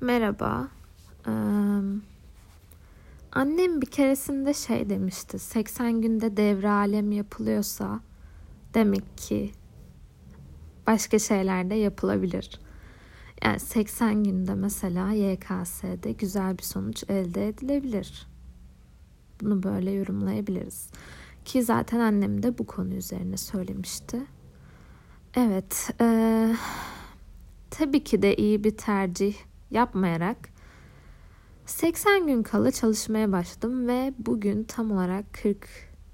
Merhaba. Ee, annem bir keresinde şey demişti. 80 günde devre alem yapılıyorsa demek ki başka şeyler de yapılabilir. Yani 80 günde mesela YKS'de güzel bir sonuç elde edilebilir. Bunu böyle yorumlayabiliriz. Ki zaten annem de bu konu üzerine söylemişti. Evet, e, tabii ki de iyi bir tercih yapmayarak 80 gün kala çalışmaya başladım ve bugün tam olarak 40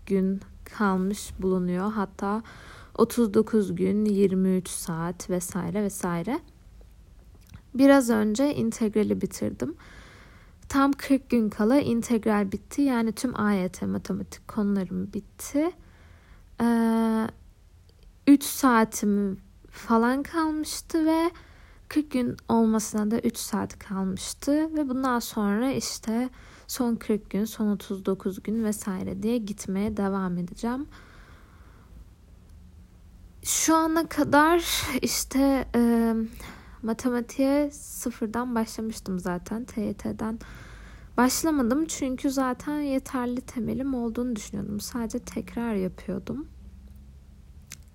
gün kalmış bulunuyor. Hatta 39 gün, 23 saat vesaire vesaire. Biraz önce integrali bitirdim. Tam 40 gün kala integral bitti. Yani tüm AYT matematik konularım bitti. Ee, 3 saatim falan kalmıştı ve 40 gün olmasına da 3 saat kalmıştı ve bundan sonra işte son 40 gün, son 39 gün vesaire diye gitmeye devam edeceğim. Şu ana kadar işte e, matematiğe sıfırdan başlamıştım zaten. TYT'den başlamadım çünkü zaten yeterli temelim olduğunu düşünüyordum. Sadece tekrar yapıyordum.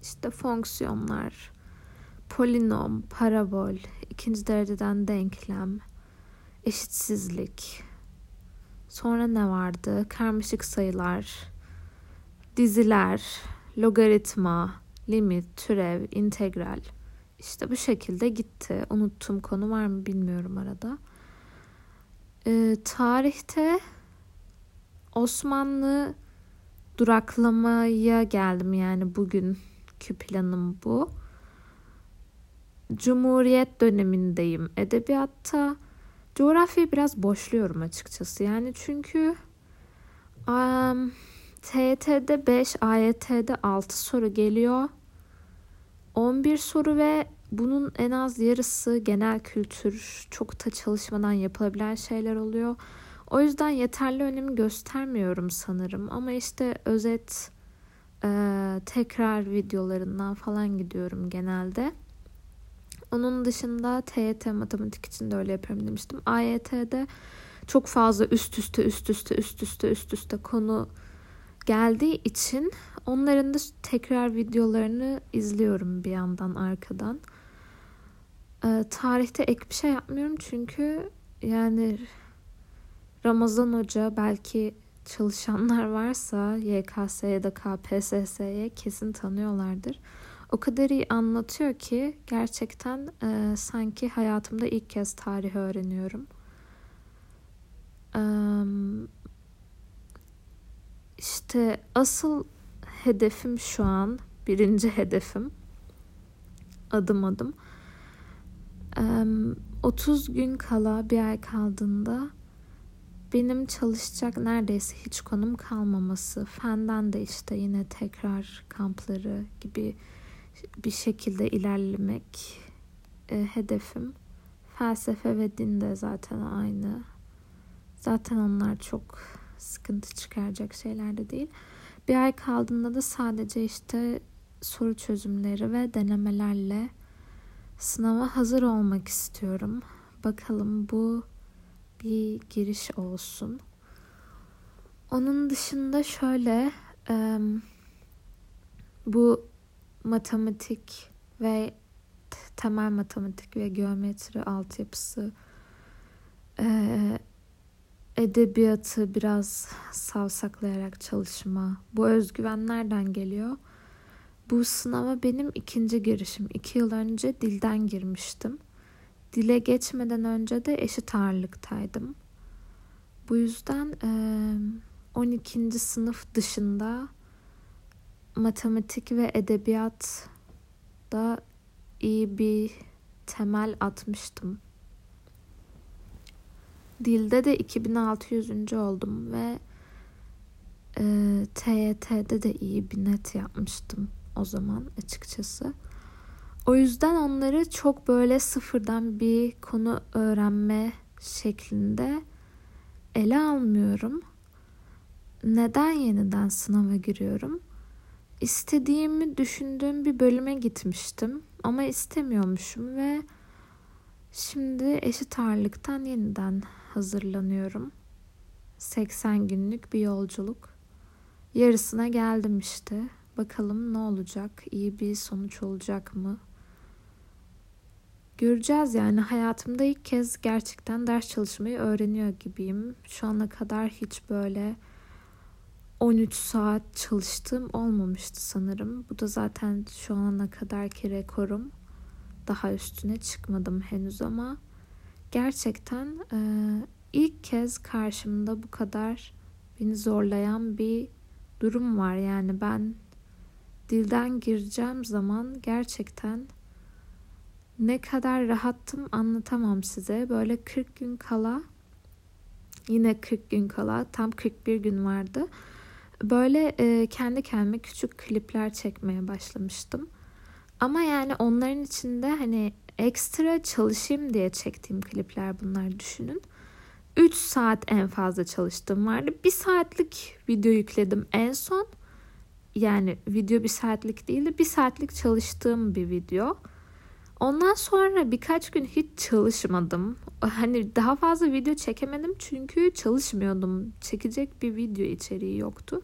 İşte fonksiyonlar, polinom, parabol, ikinci dereceden denklem, eşitsizlik. Sonra ne vardı? Karmaşık sayılar, diziler, logaritma, limit, türev, integral. İşte bu şekilde gitti. Unuttuğum konu var mı bilmiyorum arada. Ee, tarihte Osmanlı duraklamaya geldim yani bugünkü planım bu. Cumhuriyet dönemindeyim edebiyatta. Coğrafyayı biraz boşluyorum açıkçası. Yani çünkü um, TYT'de 5, AYT'de 6 soru geliyor. 11 soru ve bunun en az yarısı genel kültür, çok da çalışmadan yapılabilen şeyler oluyor. O yüzden yeterli önemi göstermiyorum sanırım. Ama işte özet, e, tekrar videolarından falan gidiyorum genelde. Onun dışında TYT matematik için de öyle yapıyorum demiştim. AYT'de çok fazla üst üste üst üste üst üste üst üste konu geldiği için onların da tekrar videolarını izliyorum bir yandan arkadan. Ee, tarihte ek bir şey yapmıyorum çünkü yani Ramazan Hoca belki çalışanlar varsa YKS ya da KPSS'ye kesin tanıyorlardır o kadar iyi anlatıyor ki gerçekten e, sanki hayatımda ilk kez tarih öğreniyorum. E, işte asıl hedefim şu an, birinci hedefim adım adım. E, 30 gün kala bir ay kaldığında benim çalışacak neredeyse hiç konum kalmaması. Fenden de işte yine tekrar kampları gibi bir şekilde ilerlemek e, hedefim. Felsefe ve din de zaten aynı. Zaten onlar çok sıkıntı çıkaracak şeyler de değil. Bir ay kaldığında da sadece işte soru çözümleri ve denemelerle sınava hazır olmak istiyorum. Bakalım bu bir giriş olsun. Onun dışında şöyle bu matematik ve temel matematik ve geometri altyapısı e, edebiyatı biraz savsaklayarak çalışma. Bu özgüven nereden geliyor? Bu sınava benim ikinci girişim. İki yıl önce dilden girmiştim. Dile geçmeden önce de eşit ağırlıktaydım. Bu yüzden e, 12. sınıf dışında matematik ve edebiyat da iyi bir temel atmıştım. Dilde de 2600. oldum ve e, TYT'de de iyi bir net yapmıştım o zaman açıkçası. O yüzden onları çok böyle sıfırdan bir konu öğrenme şeklinde ele almıyorum. Neden yeniden sınava giriyorum? İstediğimi düşündüğüm bir bölüme gitmiştim ama istemiyormuşum ve Şimdi eşit ağırlıktan yeniden hazırlanıyorum. 80 günlük bir yolculuk. Yarısına geldim işte. Bakalım ne olacak? İyi bir sonuç olacak mı? Göreceğiz yani hayatımda ilk kez gerçekten ders çalışmayı öğreniyor gibiyim. Şu ana kadar hiç böyle 13 saat çalıştığım olmamıştı sanırım. Bu da zaten şu ana kadarki rekorum. Daha üstüne çıkmadım henüz ama gerçekten e, ilk kez karşımda bu kadar beni zorlayan bir durum var. Yani ben dilden gireceğim zaman gerçekten ne kadar rahattım anlatamam size. Böyle 40 gün kala yine 40 gün kala tam 41 gün vardı. Böyle e, kendi kendime küçük klipler çekmeye başlamıştım. Ama yani onların içinde hani ekstra çalışayım diye çektiğim klipler bunlar düşünün. 3 saat en fazla çalıştığım vardı. Bir saatlik video yükledim en son. Yani video bir saatlik değildi. Bir saatlik çalıştığım bir video. Ondan sonra birkaç gün hiç çalışmadım. Hani daha fazla video çekemedim çünkü çalışmıyordum. Çekecek bir video içeriği yoktu.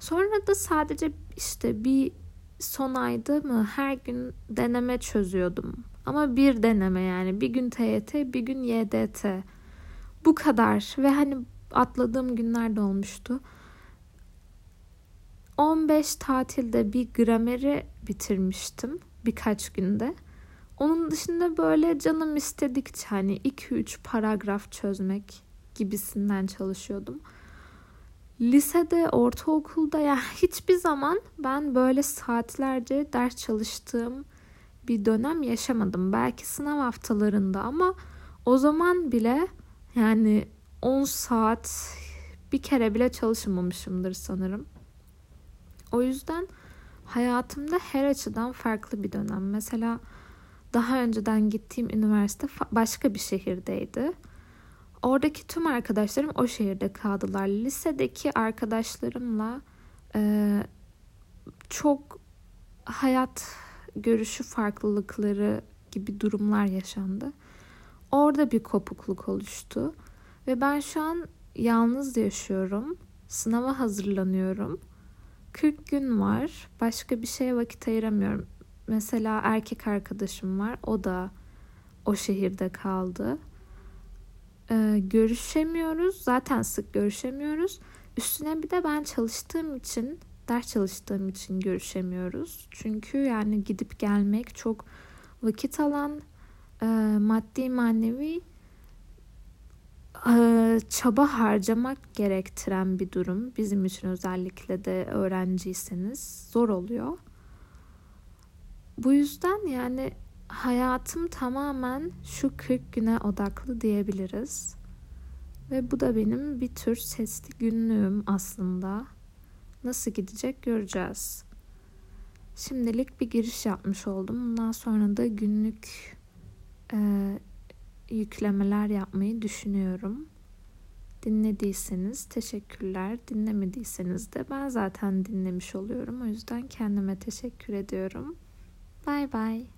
Sonra da sadece işte bir son ayda mı her gün deneme çözüyordum. Ama bir deneme yani bir gün TYT bir gün YDT. Bu kadar ve hani atladığım günler de olmuştu. 15 tatilde bir grameri bitirmiştim birkaç günde. Onun dışında böyle canım istedikçe hani 2-3 paragraf çözmek gibisinden çalışıyordum. Lisede, ortaokulda ya yani hiçbir zaman ben böyle saatlerce ders çalıştığım bir dönem yaşamadım. Belki sınav haftalarında ama o zaman bile yani 10 saat bir kere bile çalışmamışımdır sanırım. O yüzden hayatımda her açıdan farklı bir dönem. Mesela daha önceden gittiğim üniversite başka bir şehirdeydi. Oradaki tüm arkadaşlarım o şehirde kaldılar. Lisedeki arkadaşlarımla e, çok hayat görüşü farklılıkları gibi durumlar yaşandı. Orada bir kopukluk oluştu ve ben şu an yalnız yaşıyorum. Sınava hazırlanıyorum. 40 gün var. Başka bir şeye vakit ayıramıyorum. Mesela erkek arkadaşım var. O da o şehirde kaldı. Ee, görüşemiyoruz. Zaten sık görüşemiyoruz. Üstüne bir de ben çalıştığım için, ders çalıştığım için görüşemiyoruz. Çünkü yani gidip gelmek çok vakit alan, e, maddi manevi e, çaba harcamak gerektiren bir durum. Bizim için özellikle de öğrenciyseniz zor oluyor. Bu yüzden yani hayatım tamamen şu 40 güne odaklı diyebiliriz. Ve bu da benim bir tür sesli günlüğüm aslında. Nasıl gidecek göreceğiz. Şimdilik bir giriş yapmış oldum. Bundan sonra da günlük e, yüklemeler yapmayı düşünüyorum. Dinlediyseniz teşekkürler. Dinlemediyseniz de ben zaten dinlemiş oluyorum. O yüzden kendime teşekkür ediyorum. 拜拜。